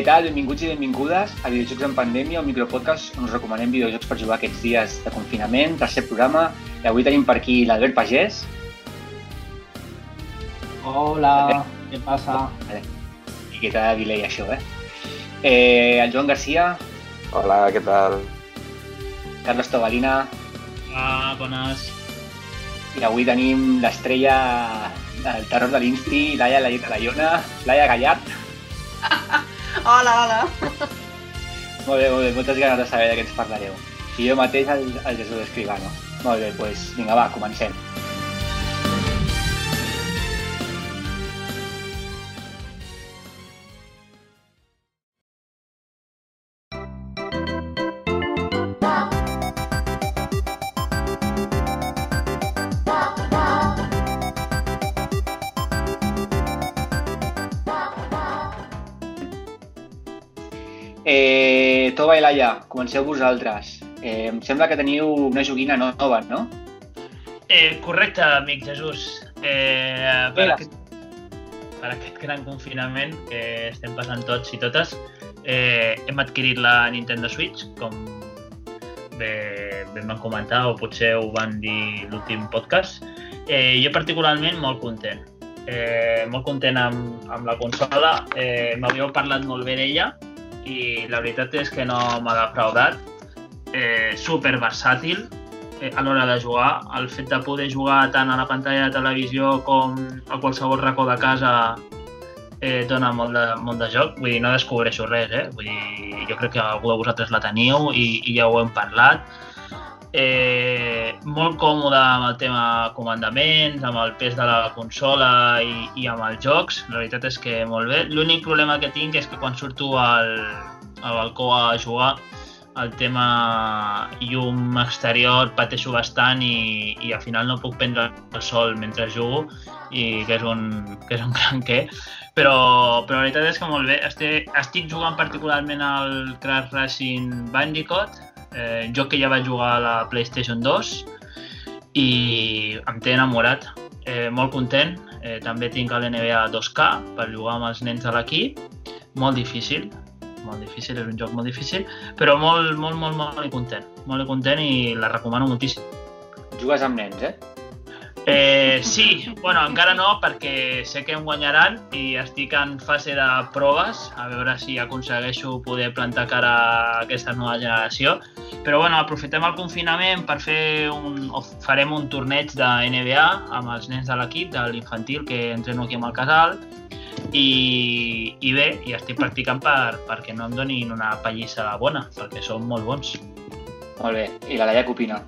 Què tal? Benvinguts i benvingudes a Videojocs en Pandèmia, un micropodcast on us recomanem videojocs per jugar aquests dies de confinament, tercer programa. I avui tenim per aquí l'Albert Pagès. Hola, què passa? Vale. I que t'ha de delay això, eh? eh? El Joan Garcia, Hola, què tal? Carlos Tobalina Ah, bones. i avui tenim l'estrella del terror de l'Insti, Laia Layona, Laia Gallart. Hola, hola. Molt bé, molt bé, moltes ganes de saber de què ens parlareu. I jo mateix, el, el Jesús Escribano. Molt bé, doncs vinga, va, comencem. Eh, Tova i Laia, comenceu vosaltres. Eh, em sembla que teniu una joguina nova, no? Eh, correcte, amic Jesús. Eh, per, aquest, per aquest gran confinament que estem passant tots i totes, eh, hem adquirit la Nintendo Switch, com bé, bé em van comentar, o potser ho van dir l'últim podcast. Eh, jo particularment molt content. Eh, molt content amb, amb la consola. Eh, M'havíeu parlat molt bé d'ella i la veritat és que no m'ha defraudat. Eh, super versàtil, eh, a l'hora de jugar. El fet de poder jugar tant a la pantalla de televisió com a qualsevol racó de casa eh, dona molt de, molt de joc. Vull dir, no descobreixo res, eh? Vull dir, jo crec que algú de vosaltres la teniu i, i ja ho hem parlat. Eh, molt còmode amb el tema comandaments, amb el pes de la consola i, i amb els jocs. La veritat és que molt bé. L'únic problema que tinc és que quan surto al, al balcó a jugar el tema llum exterior pateixo bastant i, i al final no puc prendre el sol mentre jugo i que és un, que és un gran què però, però la veritat és que molt bé estic, estic jugant particularment al Crash Racing Bandicoot eh, joc que ja vaig jugar a la PlayStation 2 i em té enamorat eh, molt content eh, també tinc l'NBA 2K per jugar amb els nens de l'equip molt difícil molt difícil, és un joc molt difícil, però molt, molt, molt, molt content. Molt content i la recomano moltíssim. Jugues amb nens, eh? Eh, sí, bueno, encara no, perquè sé que em guanyaran i estic en fase de proves, a veure si aconsegueixo poder plantar cara a aquesta nova generació. Però bueno, aprofitem el confinament per fer un... farem un torneig de NBA amb els nens de l'equip, de l'infantil, que entreno aquí amb el casal, i, i bé, i estic practicant per, perquè no em donin una pallissa bona, perquè són molt bons. Molt bé. I la Laia què opina?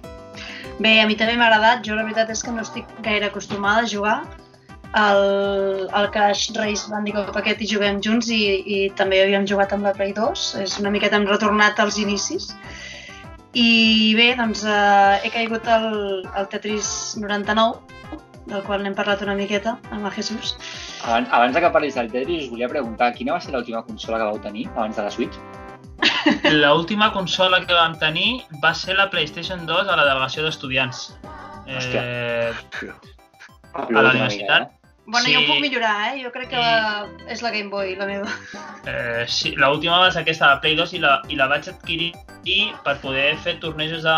Bé, a mi també m'ha agradat. Jo la veritat és que no estic gaire acostumada a jugar al, al Crash Race Bandicoot aquest i juguem junts i, i també havíem jugat amb la Play 2. És una miqueta hem retornat als inicis. I bé, doncs eh, he caigut al, al Tetris 99, del qual n'hem parlat una miqueta amb el Jesús. Abans, abans que parlis del Tetris, us volia preguntar quina va ser l'última consola que vau tenir abans de la Switch? L'última consola que vam tenir va ser la PlayStation 2 a la delegació d'estudiants. Eh, a la universitat. Bueno, Sí. jo ho puc millorar, eh? Jo crec que la, és la Game Boy, la meva. Eh, sí, l'última va ser aquesta, la Play 2, i la, i la vaig adquirir per poder fer tornejos de,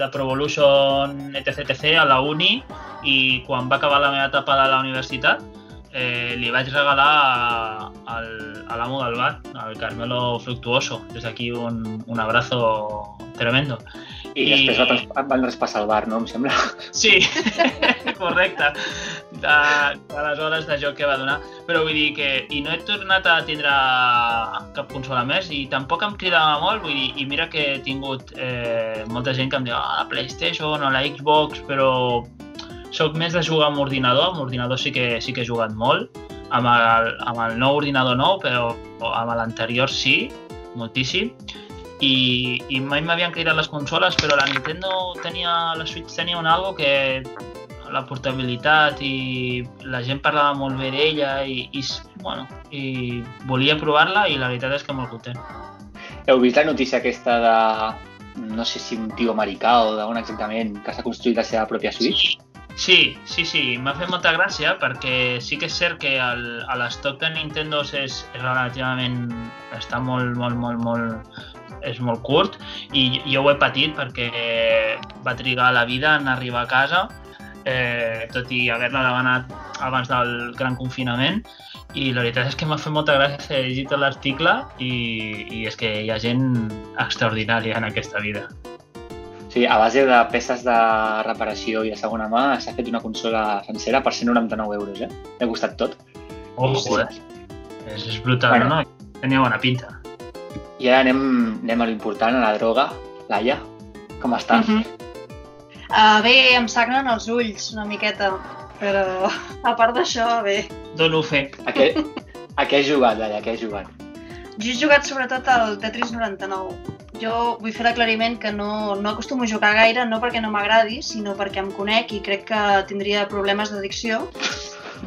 de Pro Evolution etc, etc a la uni i quan va acabar la meva etapa de la universitat eh, li vaig regalar al, a l'amo del bar, al Carmelo Fructuoso. Des d'aquí un, un abrazo tremendo. I, I després va van traspassar el bar, no? Em sembla. Sí, correcte. De, de les hores de joc que va donar. Però vull dir que... I no he tornat a tindre cap consola més i tampoc em cridava molt. Vull dir, i mira que he tingut eh, molta gent que em diu ah, la PlayStation o la Xbox, però sóc més de jugar amb ordinador. Amb ordinador sí que, sí que he jugat molt. Amb el, amb el nou ordinador nou, però amb l'anterior sí, moltíssim i, i mai m'havien cridat les consoles, però la Nintendo tenia, la Switch tenia un algo que la portabilitat i la gent parlava molt bé d'ella i, i, bueno, i volia provar-la i la veritat és que molt content. Heu vist la notícia aquesta de no sé si un tio americà o d'on exactament, que s'ha construït la seva pròpia Switch? Sí, sí, sí, m'ha fet molta gràcia perquè sí que és cert que l'estoc de Nintendo és, és relativament... està molt, molt, molt, molt... és molt curt i jo ho he patit perquè va trigar la vida en arribar a casa eh, tot i haver-la demanat abans del gran confinament i la veritat és que m'ha fet molta gràcia llegir tot l'article i, i és que hi ha gent extraordinària en aquesta vida. Sí, a base de peces de reparació i de segona mà s'ha fet una consola sencera per 199 euros, eh? M'ha costat tot. Ojo, eh? És, és brutal, Bueno. no? Tenia bona pinta. I ara anem, anem a l'important, a la droga. Laia, com estàs? Mhm. Uh, bé, em sagnen els ulls una miqueta, però a part d'això, bé. Dono fe. A, què, a què has jugat, Laia? A què has jugat? Jo he jugat sobretot al Tetris 99. Jo vull fer l'aclariment que no, no acostumo a jugar gaire, no perquè no m'agradi, sinó perquè em conec i crec que tindria problemes d'addicció.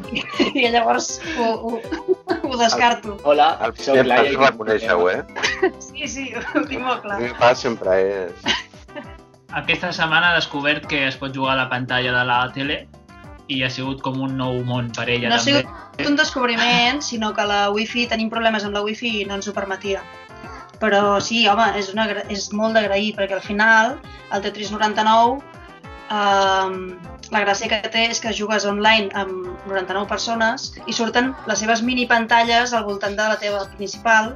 I llavors ho, ho, ho descarto. Hola, El soc primer Laia. pas reconèixer-ho, eh? Sí, sí, ho tinc molt El clar. primer pas sempre és... Aquesta setmana he descobert que es pot jugar a la pantalla de la tele i ha sigut com un nou món per ella No ha també. sigut un descobriment, sinó que la wifi, tenim problemes amb la wifi i no ens ho permetia. Però sí, home, és, una, és molt d'agrair, perquè al final el Tetris 99 um, la gràcia que té és que jugues online amb 99 persones i surten les seves mini pantalles al voltant de la teva principal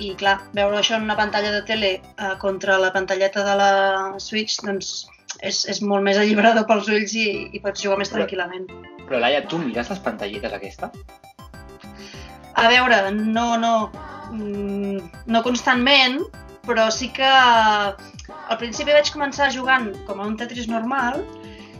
i clar, veure això en una pantalla de tele uh, contra la pantalleta de la Switch doncs és, és molt més alliberador pels ulls i, i pots jugar més tranquil·lament. Però Laia, tu mires les pantalletes aquesta? A veure, no, no, no constantment, però sí que al principi vaig començar jugant com a un Tetris normal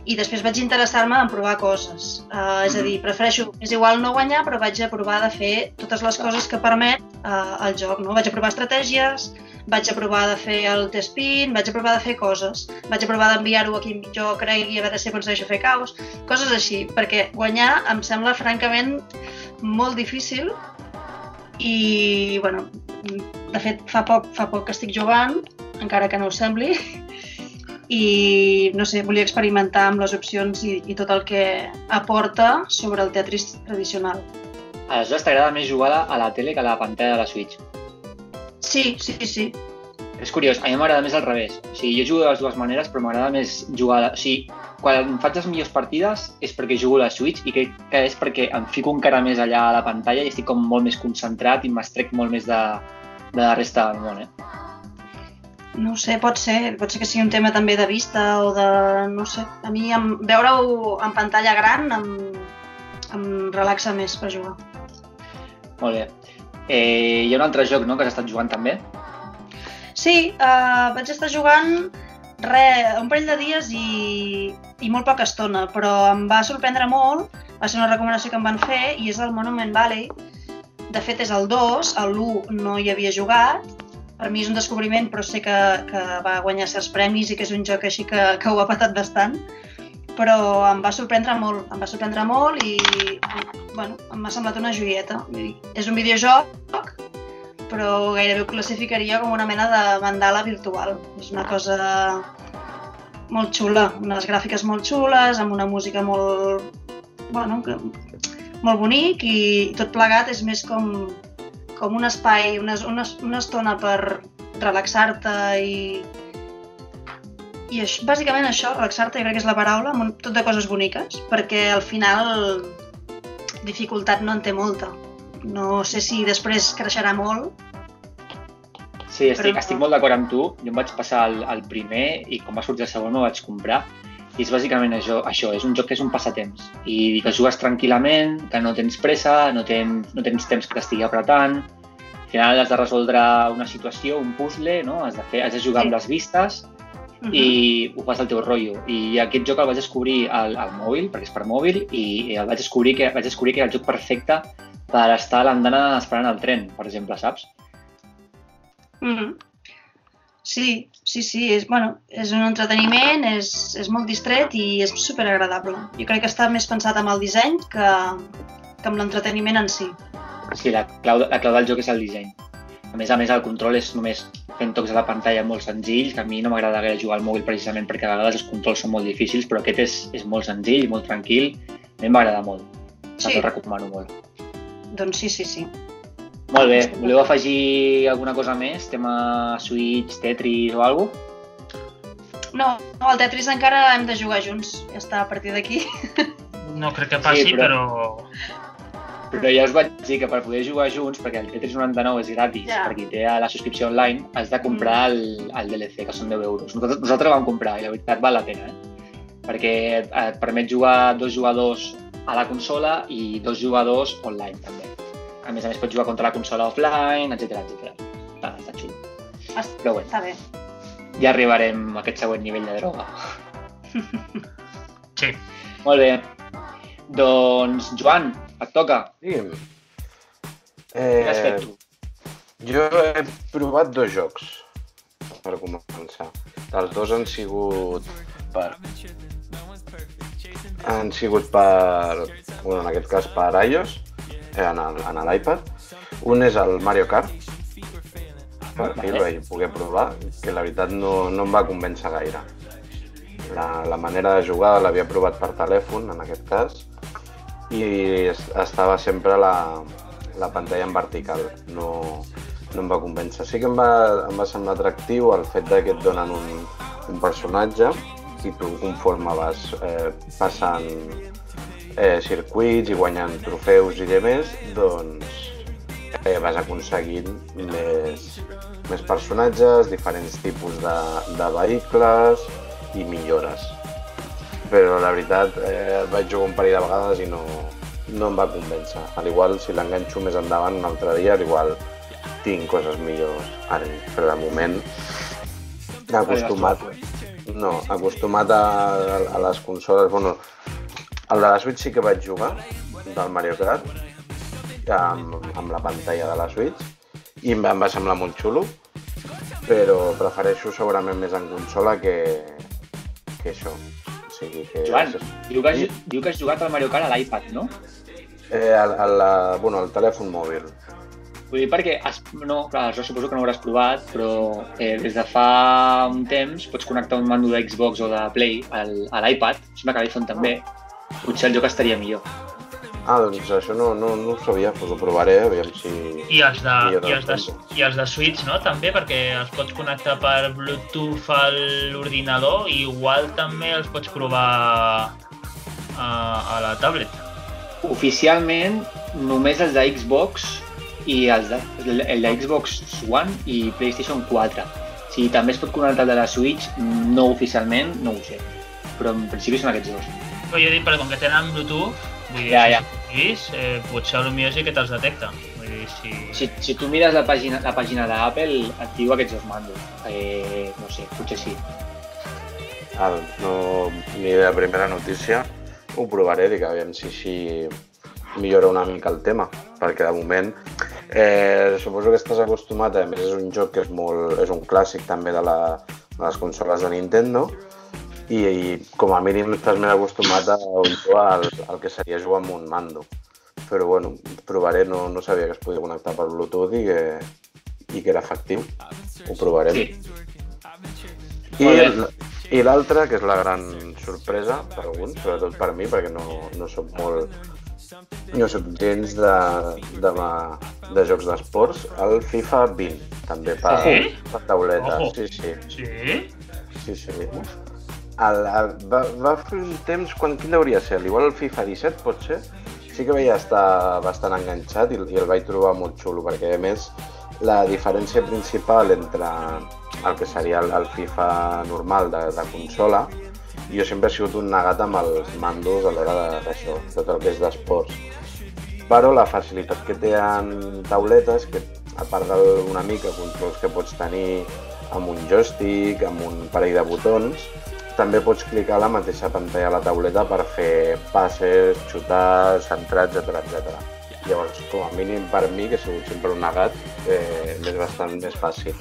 i després vaig interessar-me en provar coses. Uh, és a dir, prefereixo, és igual no guanyar, però vaig a provar de fer totes les coses que permet uh, el joc. No? Vaig a provar estratègies, vaig a provar de fer el T-spin, vaig a provar de fer coses, vaig a provar d'enviar-ho a qui jo cregui a veure si aconsegueixo fer caos, coses així, perquè guanyar em sembla francament molt difícil i, bueno, de fet fa poc, fa poc que estic jugant, encara que no ho sembli, i no sé, volia experimentar amb les opcions i, i tot el que aporta sobre el Tetris tradicional. Aleshores t'agrada més jugar a la tele que a la pantalla de la Switch. Sí, sí, sí. És curiós, a mi m'agrada més al revés. O sigui, jo jugo de les dues maneres, però m'agrada més jugar... O sigui, quan faig les millors partides és perquè jugo a la Switch i crec que és perquè em fico encara més allà a la pantalla i estic com molt més concentrat i m'estrec molt més de, de la resta del món, eh? No sé, pot ser, pot ser que sigui un tema també de vista o de... no sé. A mi em, veure-ho en pantalla gran em, em relaxa més per jugar. Molt bé. Eh, hi ha un altre joc, no?, que has estat jugant també. Sí, uh, vaig estar jugant re, un parell de dies i, i molt poca estona, però em va sorprendre molt, va ser una recomanació que em van fer i és el Monument Valley. De fet és el 2, el 1 no hi havia jugat, per mi és un descobriment però sé que, que va guanyar certs premis i que és un joc així que, que ho ha patat bastant, però em va sorprendre molt, em va sorprendre molt i bueno, m'ha semblat una joieta. És un videojoc però gairebé ho classificaria com una mena de mandala virtual. És una cosa molt xula, unes gràfiques molt xules, amb una música molt, bueno, que, molt bonic i tot plegat és més com, com un espai, una, una, una estona per relaxar-te i, i això, bàsicament això, relaxar-te, crec que és la paraula, amb un, tot de coses boniques, perquè al final dificultat no en té molta. No sé si després creixerà molt, Sí, estic, Però- estic molt d'acord amb tu. Jo em vaig passar el, el primer i quan va sortir el segon me'l vaig comprar. I és bàsicament això, això, és un joc que és un passatemps i que jugues tranquil·lament, que no tens pressa, no tens, no tens temps que t'estigui apretant. Al final has de resoldre una situació, un puzzle, no? Has de, fer, has de jugar Sí. amb les vistes Mhm. i ho fas al teu rotllo. I aquest joc el vaig descobrir al, al mòbil, perquè és per mòbil, i el vaig descobrir que, vaig descobrir que era el joc perfecte per estar a l'andana esperant el tren, per exemple, saps? Mhm. Sí, sí, sí, és, bueno, és un entreteniment, és, és molt distret i és super agradable. Jo crec que està més pensat amb el disseny que, que amb l'entreteniment en si. Sí, la clau, la clau del joc és el disseny. A més a més, el control és només fent tocs a la pantalla molt senzills, que a mi no m'agrada gaire jugar al mòbil precisament perquè a vegades els controls són molt difícils, però aquest és, és molt senzill, molt tranquil, a mi m'agrada molt. Sí. Recomano molt. Doncs sí, sí, sí. Molt bé, voleu afegir alguna cosa més? Tema Switch, Tetris o alguna cosa? No, no, el Tetris encara hem de jugar junts. Ja està, a partir d'aquí. No crec que passi, Sí, però... però- Però ja us vaig dir que per poder jugar junts, perquè el Tetris 99 és gratis, Ja. per qui té la subscripció online, has de comprar el, el DLC, que són 10 euros. Nosaltres, nosaltres vam comprar i la veritat val la pena, eh? Perquè et permet jugar dos jugadors a la consola i dos jugadors online, també. A més a més, pots jugar contra la consola offline, etc etc. Està, està xulo. Es- Però bé, Està bé. ja arribarem a aquest següent nivell de droga. Sí. Molt bé. Doncs, Joan, et toca. Digui'm. Què has Eh, fet tu? jo he provat dos jocs, per començar. Els dos han sigut per... Han sigut per... Bueno, en aquest cas per iOS, eh, en el- en l'iPad. Un és el Mario Kart, per fi el Vale. vaig poder provar, que la veritat no, no em va convèncer gaire. La, la manera de jugar l'havia provat per telèfon, en aquest cas, i es- estava sempre la, la pantalla en vertical, no, no em va convèncer. Sí que em va, em va semblar atractiu el fet de que et donen un, un personatge i tu conforme vas eh, passant eh, circuits i guanyant trofeus i demés, doncs eh, vas aconseguint més, més personatges, diferents tipus de, de vehicles i millores. Però la veritat, eh, vaig jugar un parell de vegades i no, no em va convèncer. Al igual, si l'enganxo més endavant un altre dia, al igual tinc coses millors ara, però de moment acostumat, no, acostumat a, a les consoles, bueno, el de la Switch sí que vaig jugar, del Mario Kart, amb, amb la pantalla de la Switch, i em va, em va semblar molt xulo, però prefereixo segurament més en consola que, que això. O sigui que... Joan, diu que, has, diu que has jugat al Mario Kart a l'iPad, no? Eh, al, al, la- bueno, al telèfon mòbil. Vull dir perquè, has, no, clar, això suposo que no ho hauràs provat, però eh, des de fa un temps pots connectar un mando de Xbox o de Play al, a l'iPad, sembla que l'iPhone també, potser el joc estaria millor. Ah, doncs això no, no, no ho sabia, doncs ho provaré, aviam si... I els, de, i, els de, I els de Switch, no? També, perquè els pots connectar per Bluetooth a l'ordinador i igual també els pots provar a, a la tablet. Oficialment, només els de Xbox i els de, el, el de Xbox One i PlayStation 4. Si també es pot connectar el de la Switch, no oficialment, no ho sé. Però en principi són aquests dos. Però jo dic, perquè com que tenen Bluetooth, vull dir, Ja, si ja. siguis, eh, potser potser sí que te'ls detecta. Vull dir, si... Si, si tu mires la pàgina, la pàgina d'Apple, et diu aquests dos mandos. Eh, no sé, potser sí. Ah, doncs no, ni idea, primera notícia. Ho provaré, dic, aviam si així millora una mica el tema, perquè de moment eh, suposo que estàs acostumat, a més és un joc que és, molt, és un clàssic també de, la, de les consoles de Nintendo i, i com a mínim estàs més acostumat a jugar al, al que seria jugar amb un mando. Però bueno, provaré, no, no sabia que es podia connectar per Bluetooth i que, i que era efectiu. Ho provarem. Sí. I, i l'altra, que és la gran sorpresa per alguns, sobretot per mi, perquè no, no soc molt... No soc gens de, de, de jocs d'esports, el FIFA 20, també per, Sí? per tauleta. Ojo. Sí, sí, Sí? sí, sí. El, el, va, va fer un temps, quan, quin hauria de ser? Igual el FIFA 17, pot ser? Sí que vaig estar bastant enganxat i, i el vaig trobar molt xulo, perquè a més la diferència principal entre el que seria el, el FIFA normal de, de consola, jo sempre he sigut un negat amb els mandos a l'hora d'això, tot el que és d'esports. Però la facilitat que té en tauletes, que a part d'una mica controls que pots tenir amb un joystick, amb un parell de botons, també pots clicar a la mateixa pantalla a la tauleta per fer passes, xutar, centrar, etc etc. Llavors, com a mínim per mi, que he sigut sempre un negat, eh, és bastant més fàcil.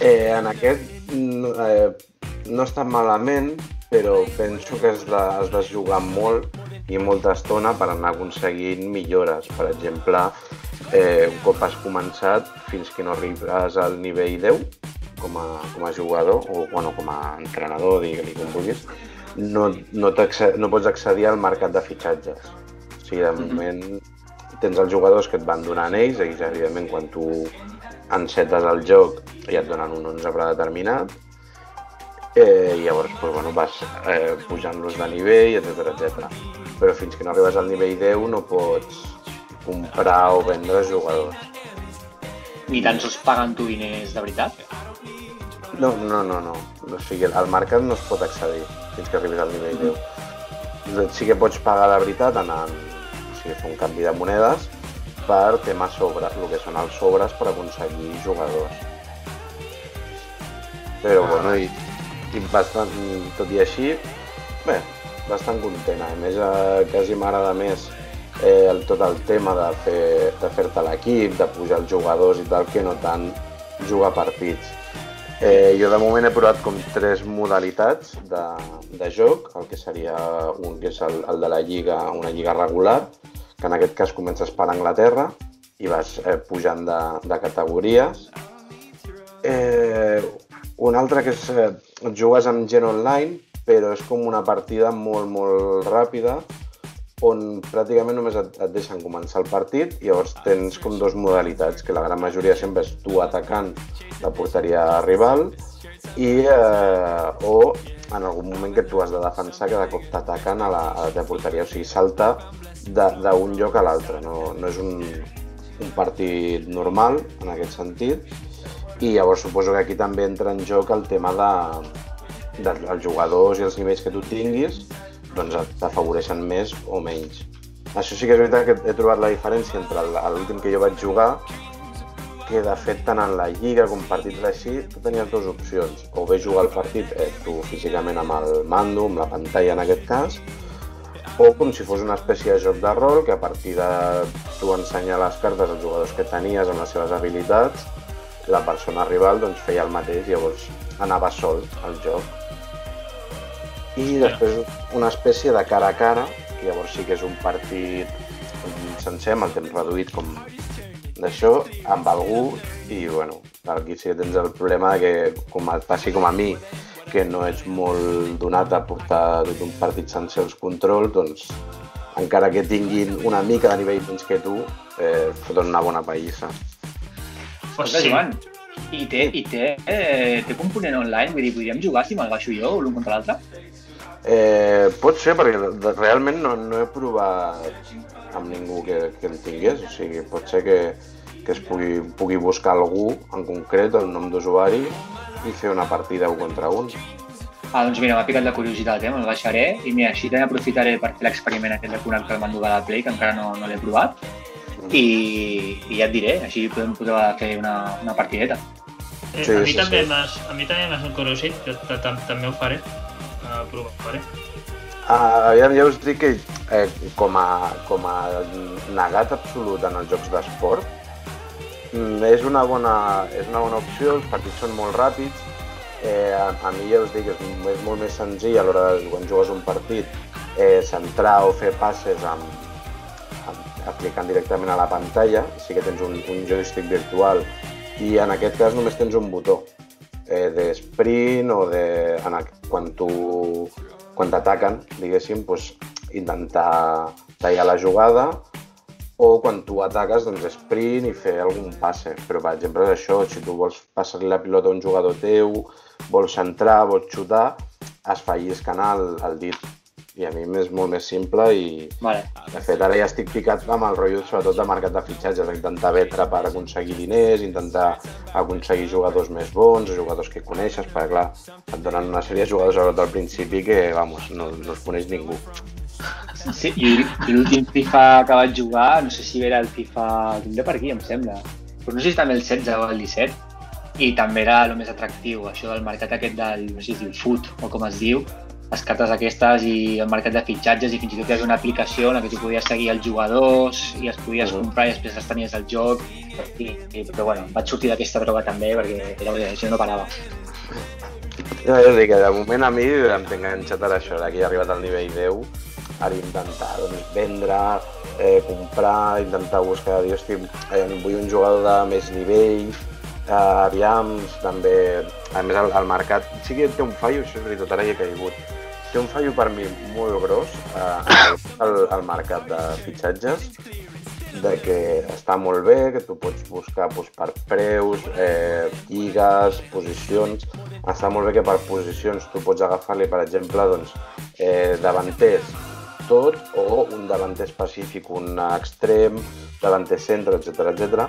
Eh, en aquest no, eh, no està malament, però penso que has de, has de jugar molt i molta estona per anar aconseguint millores. Per exemple, eh, un cop has començat fins que no arribes al nivell 10 com a, com a jugador o bueno, com a entrenador, digue-li com vulguis, no, no, no pots accedir al mercat de fitxatges. O sigui, de moment mm -hmm. tens els jugadors que et van donant ells, ells evidentment quan tu encetes el joc ja et donen un 11 predeterminat, eh, i llavors pues, bueno, vas eh, pujant-los de nivell, etc etc. Però fins que no arribes al nivell 10 no pots comprar o vendre jugadors. Ni tan sols paguen tu diners de veritat? No, no, no, no. O sigui, al mercat no es pot accedir fins que arribis al nivell 10. Sí que pots pagar de veritat anant, o sigui, fer un canvi de monedes per temes sobres, el que són els sobres per aconseguir jugadors. Però ah. bueno, i, i bastant, tot i així, bé, bastant content. A més, eh, quasi m'agrada més eh, el, tot el tema de fer-te fer l'equip, de pujar els jugadors i tal, que no tant jugar partits. Eh, jo de moment he provat com tres modalitats de, de joc, el que seria un que és el, el de la lliga, una lliga regular, que en aquest cas comences per Anglaterra i vas eh, pujant de, de categories. Eh, un altre que és, eh, jugues amb gent online, però és com una partida molt, molt ràpida, on pràcticament només et, et deixen començar el partit i llavors tens com dos modalitats, que la gran majoria sempre és tu atacant la porteria rival i, eh, o en algun moment que tu has de defensar de cop t'ataquen a, la, a la teva porteria, o sigui, salta d'un lloc a l'altre, no, no és un, un partit normal en aquest sentit. I llavors suposo que aquí també entra en joc el tema de, dels jugadors i els nivells que tu tinguis doncs t'afavoreixen més o menys. Això sí que és veritat que he trobat la diferència entre l'últim que jo vaig jugar que de fet tant en la lliga com partits així tu tenies dues opcions o bé jugar el partit eh, tu físicament amb el mando, amb la pantalla en aquest cas o com si fos una espècie de joc de rol que a partir de tu ensenyar les cartes als jugadors que tenies amb les seves habilitats, la persona rival doncs, feia el mateix i llavors anava sol al joc. I després una espècie de cara a cara, que llavors sí que és un partit sencer amb el temps reduït com d'això, amb algú i bueno, aquí sí que tens el problema que com et passi com a mi que no ets molt donat a portar tot un partit sense els controls, doncs encara que tinguin una mica de nivell menys que tu, eh, foten una bona païssa. Pues sí. Joan, i té, i té, eh, té component online? Vull dir, podríem jugar si me'l baixo jo l'un contra l'altre? Eh, pot ser, perquè realment no, no he provat amb ningú que, que el tingués, o sigui, pot ser que, que es pugui, pugui buscar algú en concret, el nom d'usuari, i fer una partida un contra un. Ah, doncs mira, m'ha picat la curiositat, eh? me'l baixaré i mira, així també aprofitaré per fer l'experiment aquest de connectar el mando de la Play, que encara no, no l'he provat, mm. i, i ja et diré, així podem poder fer una, una partideta. Eh, sí, a, mi sí, també sí. a mi també m'has encorosit, que també ho faré, uh, provaré. Uh, aviam, ja us dic que eh, com, a, com a negat absolut en els jocs d'esport, Mm, és una bona, és una bona opció, els partits són molt ràpids, eh, a, a mi ja us dic, és, és molt més senzill a l'hora de quan jugues un partit eh, centrar o fer passes amb, amb, aplicant directament a la pantalla, sí que tens un, un joystick virtual i en aquest cas només tens un botó eh, de sprint o de, en quan tu quan t'ataquen, diguéssim, doncs, intentar tallar la jugada o quan tu ataques, doncs sprint i fer algun passe. Però, per exemple, és això, si tu vols passar-li la pilota a un jugador teu, vols centrar, vols xutar, es fa lliscant el, el dit. I a mi és molt més simple i, vale. de fet, ara ja estic picat amb el rotllo, sobretot de mercat de fitxatges, intentar vetre per aconseguir diners, intentar aconseguir jugadors més bons, jugadors que coneixes, perquè, clar, et donen una sèrie de jugadors al principi que, vamos, no, no els coneix ningú. Sí, i, i l'últim FIFA que vaig jugar, no sé si era el FIFA... Tindré per aquí, em sembla. Però no sé si també el 16 o el 17. I també era el més atractiu, això del mercat aquest del, no sé si es diu foot o com es diu, les cartes aquestes i el mercat de fitxatges i fins i tot hi una aplicació en la que tu podies seguir els jugadors i els podies uh -huh. comprar i després els tenies al joc i, i, però bueno, vaig sortir d'aquesta droga també perquè era, això no parava. Ja, ja dic que de moment a mi em tinc enganxat a això, d'aquí he arribat al nivell 10 per intentar doncs, vendre eh, comprar, intentar buscar, dir, hosti, eh, vull un jugador de més nivell, eh, aviam, també, a més el, el mercat, sí que té un fallo, això és veritat, ara hi he caigut, té un fallo per mi molt gros eh, el, el mercat de fitxatges, de que està molt bé, que tu pots buscar doncs, per preus, eh, lligues, posicions. Està molt bé que per posicions tu pots agafar-li, per exemple, doncs, eh, davanters tot o un davanter específic, un extrem, davanter centre, etc etc.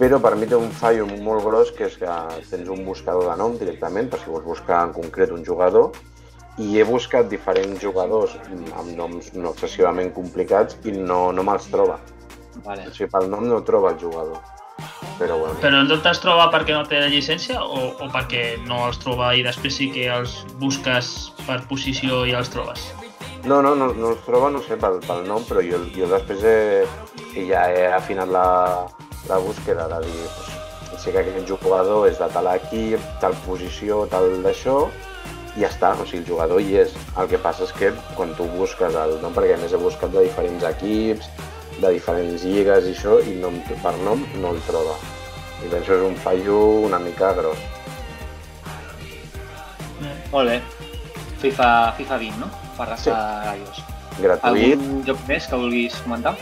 Però per mi té un fallo molt gros, que és que tens un buscador de nom directament, per si vols buscar en concret un jugador, i he buscat diferents jugadors amb noms no excessivament complicats i no, no me'ls troba. Vale. O sigui, pel nom no troba el jugador. Però bueno, Però en tot es troba perquè no té llicència o, o perquè no els troba i després sí que els busques per posició i els trobes? no, no, no, no els troba, no sé, pel, pel nom, però jo, jo després he, ja he afinat la, la búsqueda de dir, pues, sé que aquest jugador és de tal equip, tal posició, tal d'això, i ja està, o sigui, el jugador hi és. El que passa és que quan tu busques el nom, perquè a més he buscat de diferents equips, de diferents lligues i això, i no, em- per nom no el troba. I penso que és un fallo una mica gros. Molt bé. FIFA, FIFA 20, no? Per rascar gallos. Gratuït, Algun joc més que vulguis comentar?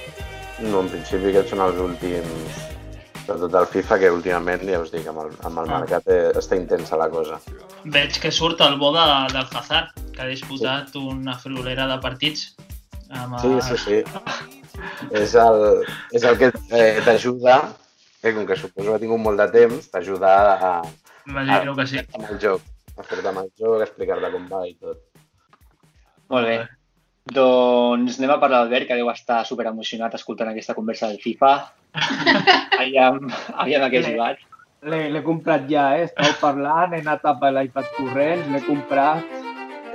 no, en principi aquests són els últims sobretot el FIFA, que últimament, ja us dic, amb el, amb el Ah. mercat eh, està intensa la cosa. Veig que surt el bo de, del Hazard, que ha disputat sí. una friolera de partits. Amb Sí, sí, sí. és, el, és el que eh, t'ajuda, eh, com que suposo que ha tingut molt de temps, t'ajuda a, M'imagino que sí. amb el joc, a fer-te amb el joc, a explicar-te com va i tot. Molt bé. Doncs anem a parlar d'Albert, que deu estar super emocionat escoltant aquesta conversa del FIFA. aviam, aviam a què has L'he- jugat. L'he comprat ja, eh? Estàu parlant, he anat a l'iPad corrents, l'he comprat.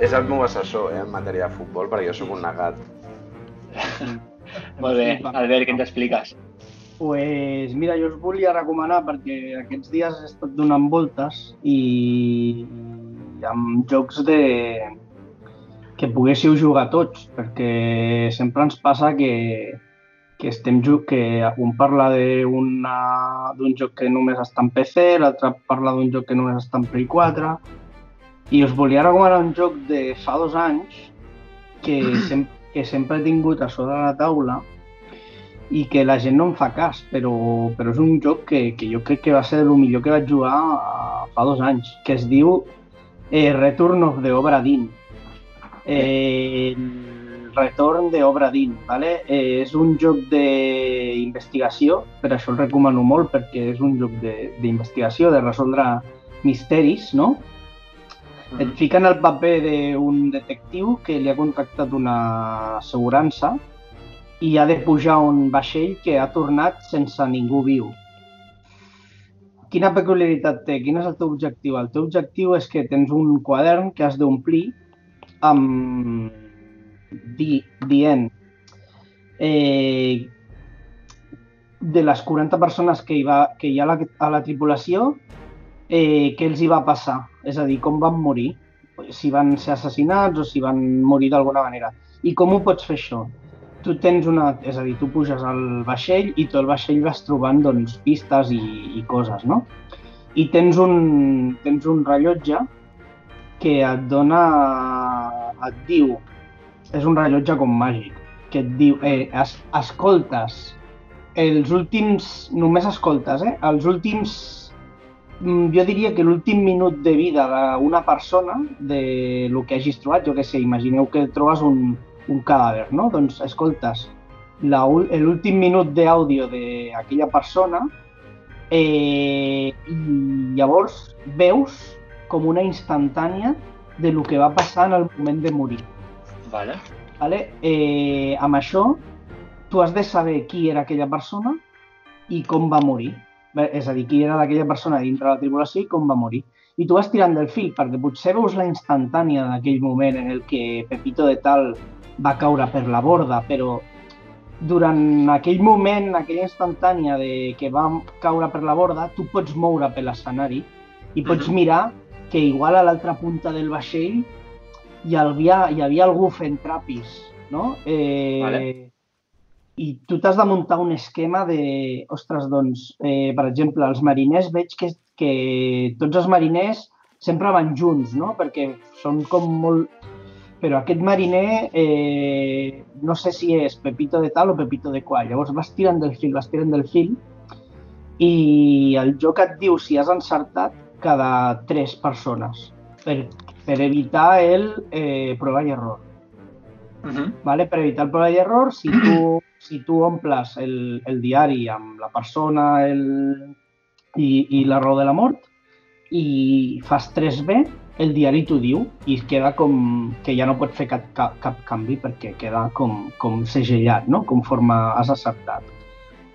És el meu assessor eh, en matèria de futbol, perquè jo sóc un negat. Molt bé. Albert, què ens expliques? Pues mira, jo us volia recomanar perquè aquests dies he estat donant voltes i, i amb jocs de que poguéssiu jugar tots, perquè sempre ens passa que, que estem ju- que un parla d'un joc que només està en PC, l'altre parla d'un joc que només està en Play 4, i us volia recomanar un joc de fa dos anys que, sem que sempre he tingut a sobre la taula i que la gent no em fa cas, però, però és un joc que, que jo crec que va ser el millor que vaig jugar fa dos anys, que es diu eh, Return of the Obra Dinn. Eh, el Retorn de Obra Dinn, ¿vale? eh, és un joc d'investigació, per això el recomano molt, perquè és un joc de- d'investigació, de, de resoldre misteris, no? Et fica en el paper d'un detectiu que li ha contractat una assegurança i ha de pujar un vaixell que ha tornat sense ningú viu. Quina peculiaritat té? Quin és el teu objectiu? El teu objectiu és que tens un quadern que has d'omplir amb di, dient eh, de les 40 persones que hi, va, que hi ha a la, a la tripulació, eh, què els hi va passar? És a dir, com van morir? Si van ser assassinats o si van morir d'alguna manera. I com ho pots fer això? Tu tens una... És a dir, tu puges al vaixell i tot el vaixell vas trobant doncs, pistes i, i coses, no? I tens un, tens un rellotge que et dona... et diu... És un rellotge com màgic, que et diu... Eh, es, escoltes els últims... Només escoltes, eh? Els últims mm, jo diria que l'últim minut de vida d'una persona, de lo que hagis trobat, jo que sé, imagineu que trobes un, un cadàver, no? Doncs escoltes l'últim minut d'àudio d'aquella persona eh, i llavors veus com una instantània de lo que va passar en el moment de morir. Vale. Vale? Eh, amb això, tu has de saber qui era aquella persona i com va morir. És a dir, qui era aquella persona dintre la tribulació i com va morir. I tu vas tirant del fil, perquè potser veus la instantània d'aquell moment en el que Pepito de Tal va caure per la borda, però durant aquell moment, aquella instantània de que va caure per la borda, tu pots moure per l'escenari i pots Mhm. mirar que igual a l'altra punta del vaixell hi havia, hi havia algú fent trapis, no? Eh, Vale. i tu t'has de muntar un esquema de, ostres, doncs, eh, per exemple, els mariners veig que, que tots els mariners sempre van junts, no? Perquè són com molt... Però aquest mariner, eh, no sé si és Pepito de tal o Pepito de qual. Llavors vas tirant del fil, vas tirant del fil i el joc et diu si has encertat cada tres persones per, per evitar el eh, prova i error. Uh -huh. ¿vale? Per evitar el prova i error, si tu, si tu omples el, el diari amb la persona el, i, i la raó de la mort i fas 3B, el diari t'ho diu i queda com que ja no pots fer cap, cap, cap canvi perquè queda com, com segellat, no? conforme has acceptat.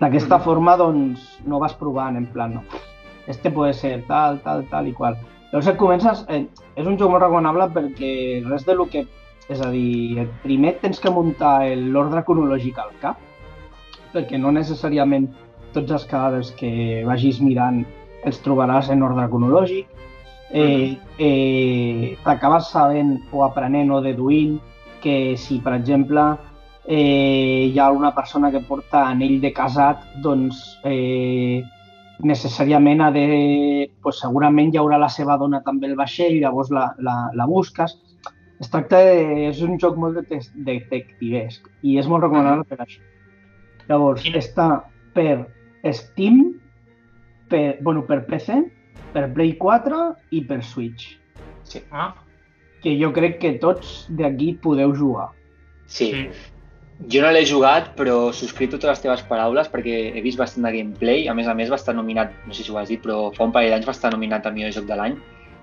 D'aquesta Mhm. forma, doncs, no vas provant, en plan, no, este puede ser tal, tal, tal i qual. Llavors et comences... Eh, és un joc molt recomanable perquè res de lo que... És a dir, primer tens que muntar el- l'ordre cronològic al cap, perquè no necessàriament tots els cadàvers que vagis mirant els trobaràs en ordre cronològic. Eh, eh, T'acabes sabent o aprenent o deduint que si, per exemple, eh, hi ha una persona que porta anell de casat, doncs eh, necessàriament ha de... Pues, segurament hi haurà la seva dona també al vaixell, llavors la, la, la busques. Es tracta de... És un joc molt detec- detectivesc i és molt recomanable per això. Llavors, Quin- està per Steam, per, bueno, per PC, per Play 4 i per Switch, Sí. Ah, que jo crec que tots d'aquí podeu jugar. sí. sí. Jo no l'he jugat, però subscric totes les teves paraules perquè he vist bastant de gameplay. A més a més va estar nominat, no sé si ho has dit, però fa un parell d'anys va estar nominat a millor joc de l'any.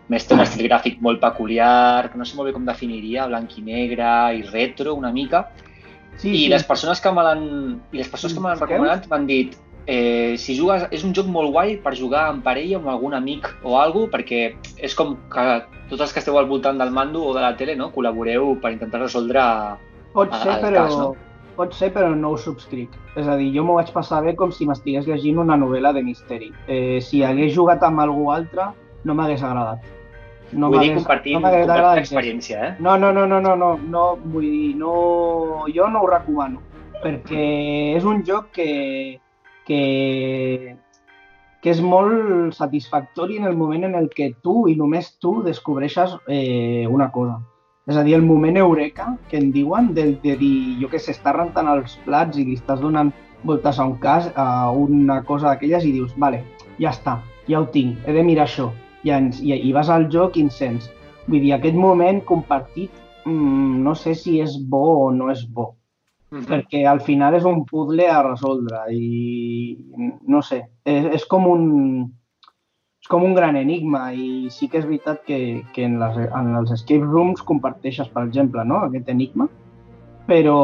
Més té un estil gràfic molt peculiar, que no sé molt bé com definiria, blanc i negre i retro una mica. Sí, I les persones que me l'han i les persones que me l'han recomanat m'han dit eh, si jugues, és un joc molt guai per jugar en parella o amb algun amic o algo perquè és com que tots els que esteu al voltant del mando o de la tele no, col·laboreu per intentar resoldre Pot ser, al però, cas, no? Pot ser, però no ho subscric. És a dir, jo m'ho vaig passar bé com si m'estigués llegint una novel·la de misteri. Eh, si hagués jugat amb algú altre, no m'hagués agradat. No vull dir compartint, no agradat l'experiència, eh? No, no, no, no, no, no, no, vull dir, no, jo no ho recomano, perquè és un joc que, que, que és molt satisfactori en el moment en el que tu i només tu descobreixes eh, una cosa. És a dir, el moment eureka que en diuen, de, de dir, jo què sé, estàs rentant els plats i li estàs donant voltes a un cas, a una cosa d'aquelles i dius, vale, ja està, ja ho tinc, he de mirar això. I, ens, i, i vas al joc i encens. Vull dir, aquest moment compartit, mmm, no sé si és bo o no és bo, Mhm. perquè al final és un puzzle a resoldre i no sé, és, és com un és com un gran enigma i sí que és veritat que, que en, les, en els escape rooms comparteixes, per exemple, no? aquest enigma, però,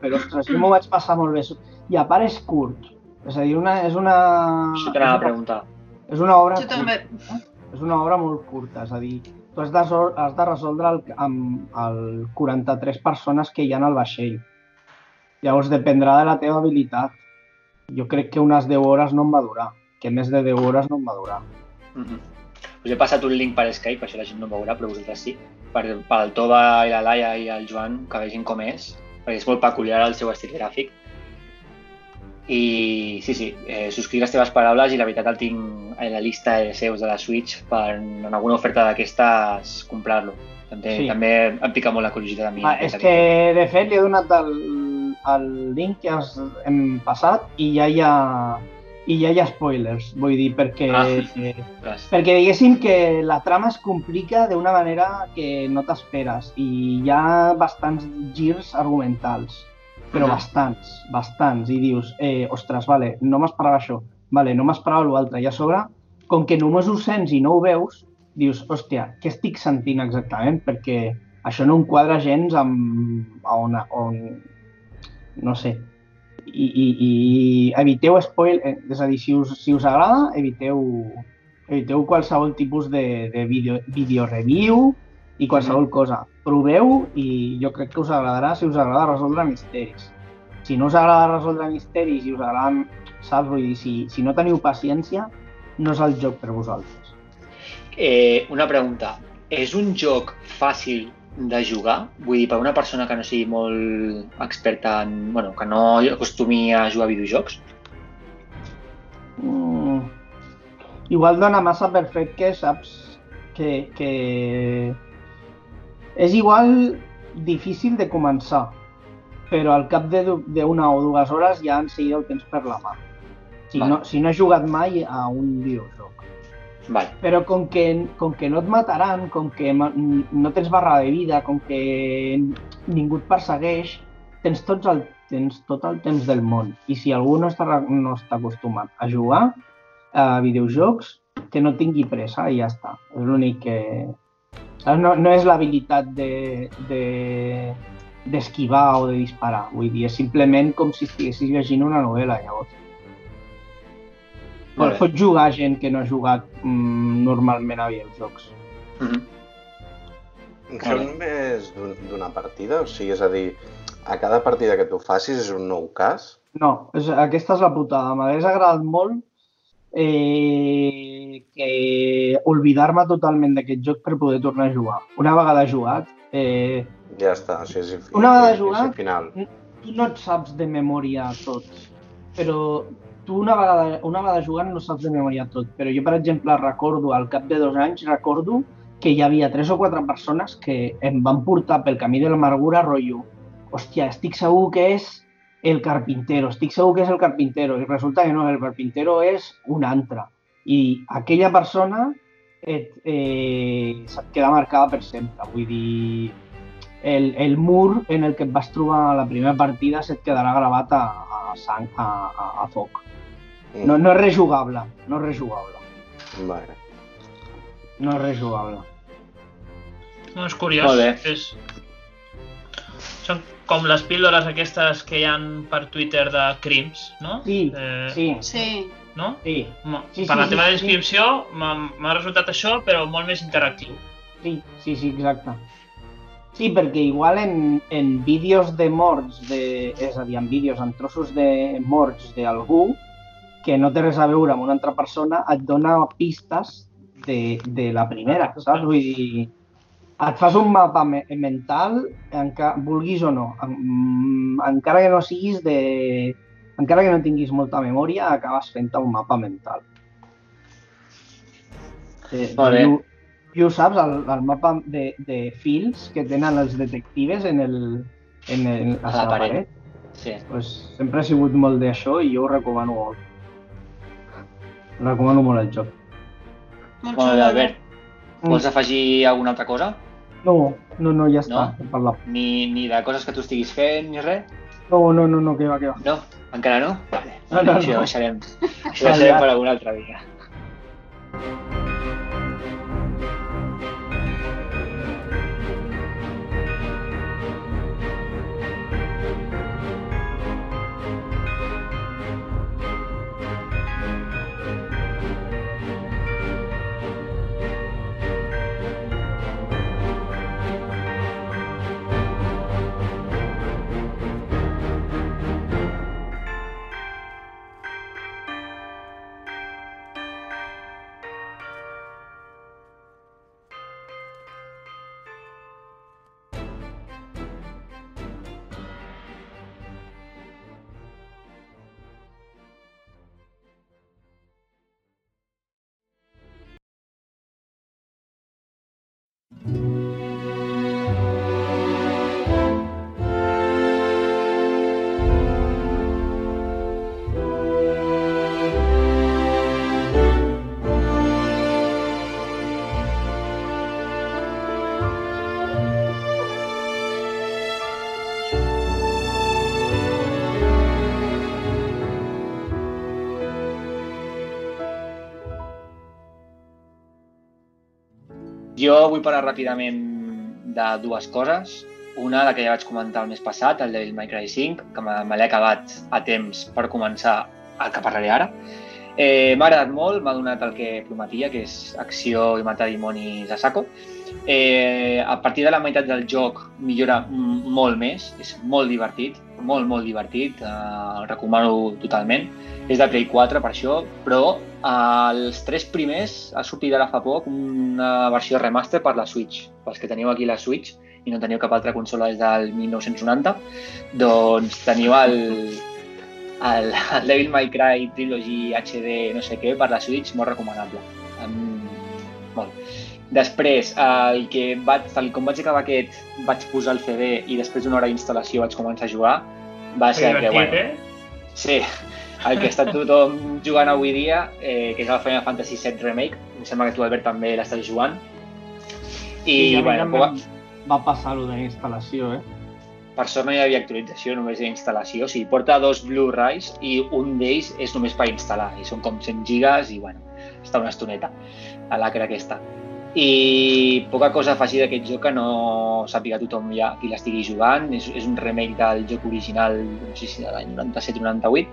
però ostres, jo m'ho vaig passar molt bé. I a part és curt, és a dir, una, és una... Això t'anava a preguntar. És una obra Jo també. curta. És una obra molt curta, és a dir, tu has de, has de resoldre el, amb el 43 persones que hi ha al vaixell. Llavors dependrà de la teva habilitat. Jo crec que unes 10 hores no em va durar, que més de 10 hores no em va durar. Mhm. Us he passat un link per Skype, això la gent no ho veurà, però vosaltres sí, per, per el Tova i la Laia i el Joan, que vegin com és, perquè és molt peculiar el seu estil gràfic. I sí, sí, eh, subscric les teves paraules i la veritat el tinc a la llista de seus de la Switch per en alguna oferta d'aquestes comprar-lo. També, Sí. també em pica molt la curiositat a mi. Ah, és que, de fet, li he donat el, el link que has, hem passat i ja hi ha, i ja hi ha spoilers, vull dir, perquè... Ah. Eh. Perquè diguéssim que la trama es complica d'una manera que no t'esperes i hi ha bastants girs argumentals, però bastants, bastants, i dius, eh, ostres, vale, no m'esperava això, vale, no m'esperava l'altre, i a sobre, com que només ho sents i no ho veus, dius, hòstia, què estic sentint exactament? Perquè això no em quadra gens amb a on, on no sé, i, i, i eviteu spoil, eh, és a dir, si us, si us agrada, eviteu, eviteu qualsevol tipus de, de vídeo, vídeo review i qualsevol cosa. Proveu i jo crec que us agradarà si us agrada resoldre misteris. Si no us agrada resoldre misteris i us agrada, saps, vull dir, si, si no teniu paciència, no és el joc per vosaltres. Eh, una pregunta. És un joc fàcil de jugar? Vull dir, per una persona que no sigui molt experta en... Bueno, que no acostumi a jugar a videojocs? Mm. Igual dona massa per fet que saps que, que és igual difícil de començar, però al cap d'una o dues hores ja en seguida ho tens per la mà. Si, no, si no has jugat mai a un videojoc. Vale. Però com que, com que no et mataran, com que no tens barra de vida, com que ningú et persegueix, tens, tots el, tens tot el temps del món. I si algú no està, no està acostumat a jugar a videojocs, que no tingui pressa i ja està. És l'únic que... No, no és l'habilitat de, de, d'esquivar o de disparar. Vull dir, és simplement com si estiguessis llegint una novel·la, llavors. Molt bé. Pot jugar gent que no ha jugat mm, normalment a videojocs. Mhm. Són més d'un- d'una partida? O sigui, és a dir, a cada partida que tu facis és un nou cas? No, és, aquesta és la putada. M'hagués agradat molt eh, que oblidar-me totalment d'aquest joc per poder tornar a jugar. Una vegada jugat, eh, Ja està, o sigui, és, Una vegada és jugat- final. tu no et saps de memòria tot, però tu una vegada, una vegada jugant no saps de memòria tot, però jo, per exemple, recordo, al cap de dos anys, recordo que hi havia tres o quatre persones que em van portar pel camí de l'amargura rotllo, hòstia, estic segur que és el carpintero, estic segur que és el carpintero, i resulta que no, el carpintero és un altre. I aquella persona et, eh, se't queda marcada per sempre, vull dir, el, el mur en el que et vas trobar a la primera partida se't quedarà gravat a, a, sang, a, a, a foc. No, no és rejugable, no és rejugable, Vale. no és rejugable. No, és curiós. Molt bé. És... Són com les píldores aquestes que hi han per Twitter de crims, no? Sí, Eh, sí, Sí. No? sí, Ma- Sí, per sí, la sí, teva sí. descripció m'ha m'ha resultat això, però molt més interactiu. sí, sí, sí, exacte. Sí, perquè igual en, en vídeos de morts, de, és a dir, en vídeos, en trossos de morts d'algú, que no té res a veure amb una altra persona, et dona pistes de, de la primera, saps? Vull dir, et fas un mapa me mental, enca vulguis o no, en, encara que no siguis de... Encara que no tinguis molta memòria, acabes fent un mapa mental. Eh, Molt bé. I, ho, I ho saps, el, el mapa de, de fils que tenen els detectives en el, en el, a A la la paret. paret. Sí. Pues, sempre he sigut molt d'això i jo ho recomano molt. Recomano molt el joc. Molt Molt bé, xulo, Albert. Vols afegir alguna altra cosa? No, no, no, ja està. No? Parlat. Ni, ni de coses que tu estiguis fent, ni res? No, no, no, no, que va, que va. No? Encara no? Vale. No, no, això no. ho deixarem, això ho deixarem per algun altre dia. Jo vull parlar ràpidament de dues coses. Una, la que ja vaig comentar el mes passat, el Devil May Cry 5, que me, l'he acabat a temps per començar el que parlaré ara. Eh, m'ha agradat molt, m'ha donat el que prometia, que és acció i matar dimonis a saco. Eh, a partir de la meitat del joc millora molt més, és molt divertit, molt, molt divertit, eh, el recomano totalment. És de Play 4 per això, però eh, els tres primers ha sortit ara fa poc una versió remaster per la Switch. Pels que teniu aquí la Switch, i no teniu cap altra consola des del 1990, doncs teniu el, el, el Devil May Cry Trilogy HD no sé què per la Switch, molt recomanable. Um, Després, el que vaig, tal com vaig acabar aquest, vaig posar el CD i després d'una hora d'instal·lació vaig començar a jugar, va ser que, bueno, eh? sí, el que està tothom jugant avui dia, eh, que és el Final Fantasy VII Remake, em sembla que tu, Albert, també l'estàs jugant. I, I a mi bueno, també va, va passar lo de instal·lació, eh? per sort no hi havia actualització, només hi ha instal·lació. O sigui, porta dos Blu-rays i un d'ells és només per instal·lar. I són com 100 gigas i, bueno, està una estoneta a l'acre aquesta. I poca cosa afegir d'aquest joc que no sàpiga tothom ja qui l'estigui jugant. És, és un remake del joc original, no sé si de l'any 97-98.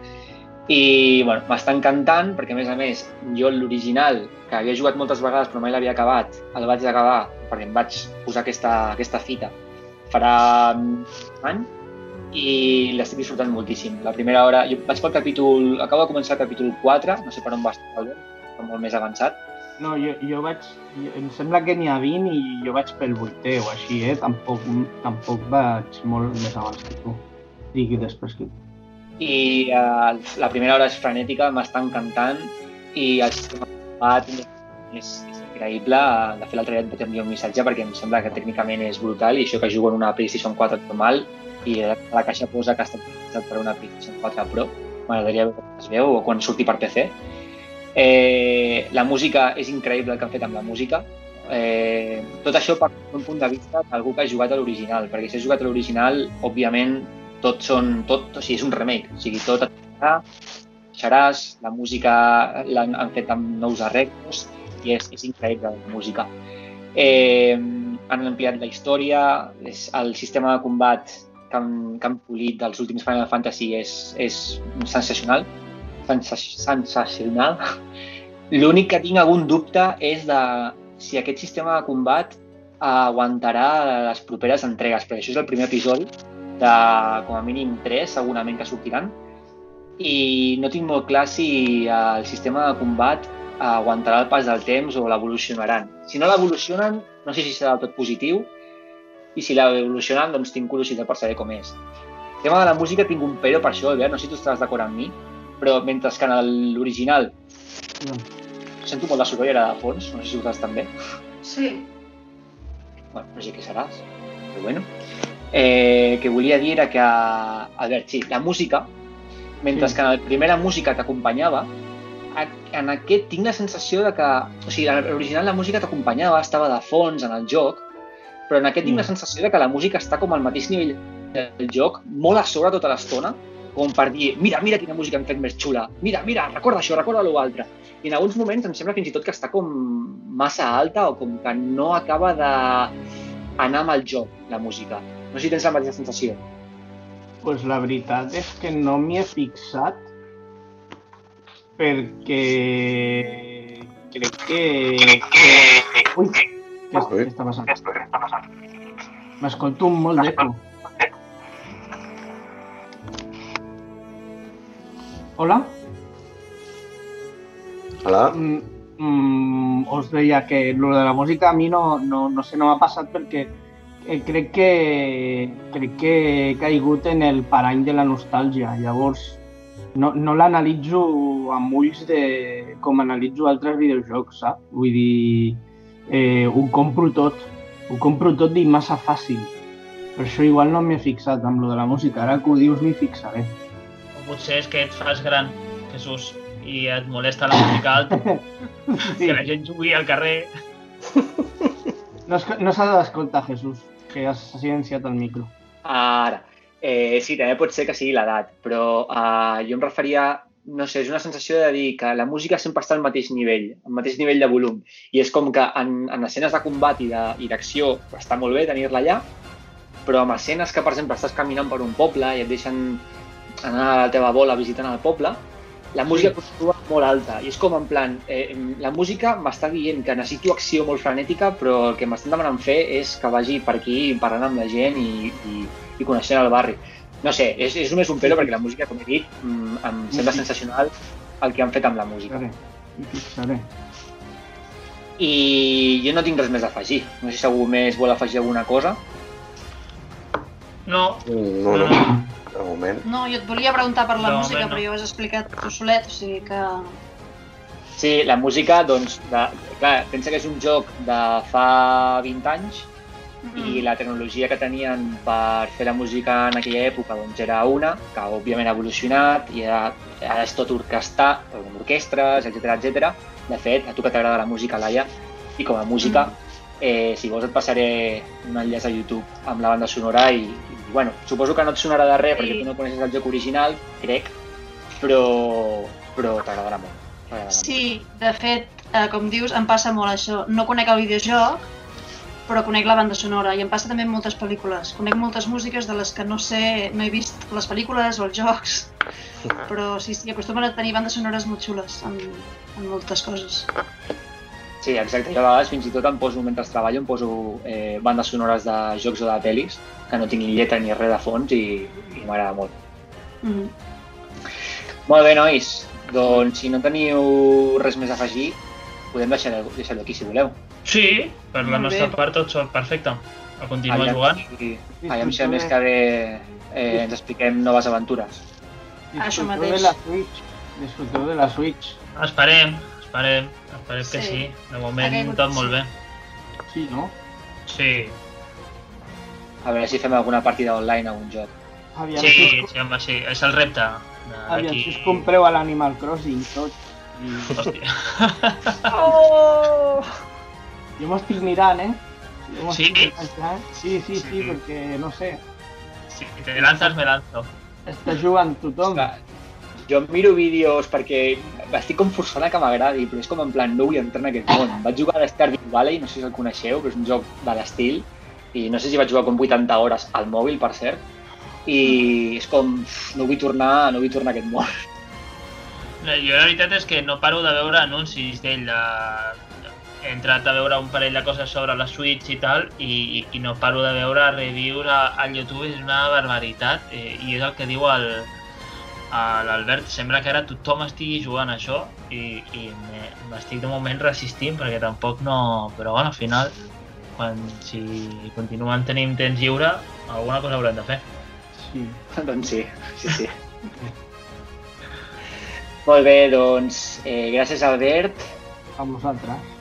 I, bueno, m'està encantant perquè, a més a més, jo l'original, que havia jugat moltes vegades però mai l'havia acabat, el vaig acabar perquè em vaig posar aquesta, aquesta fita farà un any i l'estic disfrutant moltíssim. La primera hora, jo vaig pel capítol, acabo de començar el capítol 4, no sé per on Albert, està molt més avançat. No, jo, jo vaig... Em sembla que n'hi ha 20 i jo vaig pel 8è o així, eh? Tampoc, tampoc vaig molt més abans que tu. Digui després que tu. I eh, la primera hora és frenètica, m'està encantant i el sistema és, és increïble. De fet, l'altre dia et vaig enviar un missatge perquè em sembla que tècnicament és brutal i això que jugo en una PlayStation 4 normal i la caixa posa que està per una PlayStation 4 Pro. M'agradaria veure com es veu o quan surti per PC. Eh, la música és increïble el que han fet amb la música. Eh, tot això per un punt de vista d'algú que ha jugat a l'original, perquè si has jugat a l'original, òbviament, tot són, tot, o sigui, és un remake, o sigui, tot et xeràs, la música l'han han fet amb nous arreglos i és, és increïble la música. Eh, han ampliat la història, és, el sistema de combat que han, que han polit dels últims Final Fantasy és, és sensacional, sensa, sensacional. L'únic que tinc algun dubte és de si aquest sistema de combat aguantarà les properes entregues, perquè això és el primer episodi de com a mínim 3 segurament que sortiran i no tinc molt clar si el sistema de combat aguantarà el pas del temps o l'evolucionaran. Si no l'evolucionen, no sé si serà del tot positiu i si l'evolucionen, doncs tinc curiositat per saber com és. El tema de la música tinc un però per això, Albert, no sé si tu estàs d'acord amb mi, però mentre que en l'original No. sento molt de sorollera de fons, no sé si ho estàs també. Sí. Bueno, no sé què seràs, però bueno. Eh, que volia dir era que, Albert, sí, la música, mentre Sí. que en la música t'acompanyava, a- en aquest tinc la sensació de que, o sigui, en l'original la música t'acompanyava, estava de fons en el joc, però en aquest tinc Mm. la sensació de que la música està com al mateix nivell del joc, molt a sobre tota l'estona, com per dir, mira, mira quina música hem fet més xula, mira, mira, recorda això, recorda l'altre. I en alguns moments em sembla fins i tot que està com massa alta o com que no acaba d'anar amb el joc, la música. No sé si tens la mateixa sensació. pues la veritat és que no m'hi he fixat perquè crec que... Ui, què, és- Ui. què està passant? M'escolto un molt d'eco. Hola? Hola? Mm, mm, us deia que lo de la música a mi no, no, no sé, no m'ha passat perquè eh, crec que crec que he caigut en el parany de la nostàlgia. Llavors, no, no l'analitzo amb ulls de com analitzo altres videojocs, saps? Vull dir, eh, ho compro tot. Ho compro tot i massa fàcil. Per això igual no m'he fixat amb lo de la música. Ara que ho dius m'hi fixaré. O potser és que et fas gran, Jesús, i et molesta la música alta, Sí. que la gent jugui al carrer. No, no s'ha d'escoltar, Jesús, que has silenciat el micro. Ara, eh, sí, també pot ser que sigui l'edat, però eh, jo em referia, no sé, és una sensació de dir que la música sempre està al mateix nivell, al mateix nivell de volum. I és com que en, en escenes de combat i d'acció està molt bé tenir-la allà, però amb escenes que, per exemple, estàs caminant per un poble i et deixen anar a la teva bola visitant el poble, la música Sí. continua molt alta i és com en plan, eh, la música m'està dient que necessito acció molt frenètica però el que m'estan demanant fer és que vagi per aquí parlant amb la gent i, i, i coneixent el barri. No sé, és, és només un pelo perquè la música, com he dit, mm, em sembla Sí. sensacional el que han fet amb la música. M'hi fixaré. I jo no tinc res més a afegir. No sé si algú més vol afegir alguna cosa. No, No, no, No, no. de moment. No, jo et volia preguntar per la De música, moment no. però ja ho has explicat tu solet, o sigui que... Sí, la música, doncs, de, clar, pensa que és un joc de fa 20 anys i la tecnologia que tenien per fer la música en aquella època doncs, era una, que òbviament ha evolucionat i ara, ara és tot orquestar, amb orquestres, etc etc. De fet, a tu que t'agrada la música, Laia, i com a música, eh, si vols et passaré un enllaç a YouTube amb la banda sonora i, i bueno, suposo que no et sonarà de res Sí. perquè tu no coneixes el joc original, crec, però, però t'agradarà molt. Sí, de fet, eh, com dius, em passa molt això. No conec el videojoc, però conec la banda sonora i em passa també amb moltes pel·lícules. Conec moltes músiques de les que no sé, no he vist les pel·lícules o els jocs, però sí, sí, acostumen a tenir bandes sonores molt xules en, en moltes coses. Sí, exacte. Jo a vegades fins i tot em poso, mentre treballo, em poso eh, bandes sonores de jocs o de pel·lis que no tinguin lletra ni res de fons i, i m'agrada molt. Mm. Molt bé, nois. Doncs si no teniu res més a afegir, podem deixar-ho deixar aquí si voleu. sí, per la Molt nostra bé. part tot sol perfecte. A continuar Aviam jugant. si- Aviam si el mes que ve eh, ens expliquem noves aventures. Això Disfruteu mateix. de la Switch. Disfruteu de la Switch. Esperem, esperem, esperem que Sí. sí. De moment caigut, tot molt sí. bé. Sí, no? Sí, A veure si fem alguna partida online a algun joc. Aviam, sí, si, us, sí, home, sí. És el repte aviam si us compreu a l'Animal Crossing tot. I... Hòstia. Oh! Jo m'ho estic mirant, eh? Jo Sí? mirant. Sí, sí, sí, Sí. perquè, no sé, Si te lanzas, me lanzo. està jugant tothom. Clar, jo miro vídeos perquè estic com forçant que m'agradi, però és com en plan, no vull entrar en aquest món. Vaig jugar a Stardew Valley, no sé si el coneixeu, però és un joc de l'estil, i no sé si vaig jugar com 80 hores al mòbil, per cert, i és com, no vull tornar, no vull tornar a aquest món. Jo la veritat és que no paro de veure anuncis d'ell. De... He entrat a veure un parell de coses sobre la Switch i tal, i, i no paro de veure reviews al YouTube, és una barbaritat, eh, i és el que diu el, a l'Albert, sembla que ara tothom estigui jugant a això, i, i me- m'estic de moment resistint, perquè tampoc no... Però bueno, al final, quan, si continuen tenint temps lliure, alguna cosa haurem de fer. Sí. doncs sí, sí, sí. Molt bé, doncs, eh, gràcies Albert, A vosaltres.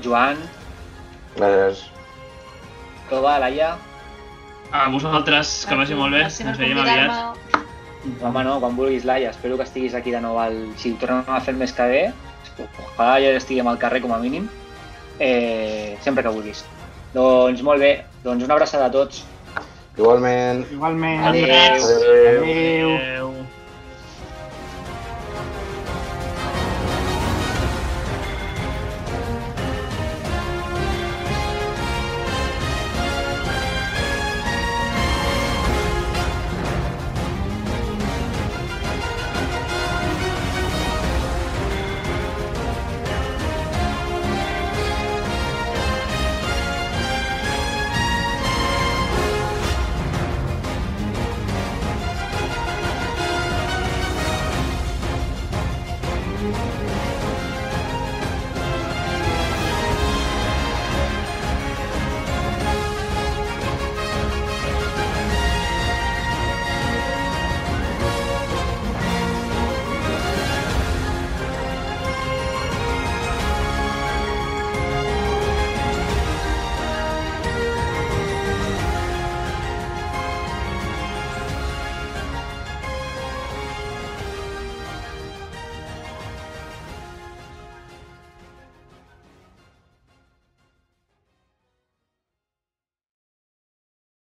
Joan, Gràcies. Tova, Laia. A vosaltres, que vagi molt bé, ens veiem aviat. Home, no, quan vulguis, Laia. Espero que estiguis aquí de nou. Al... Si ho tornem a fer mes que ve, ojalà ja estiguem al carrer com a mínim, eh, sempre que vulguis. Doncs molt bé, doncs una abraçada a tots. Igualment. Igualment. Adéu. Adéu. Adéu. Eh,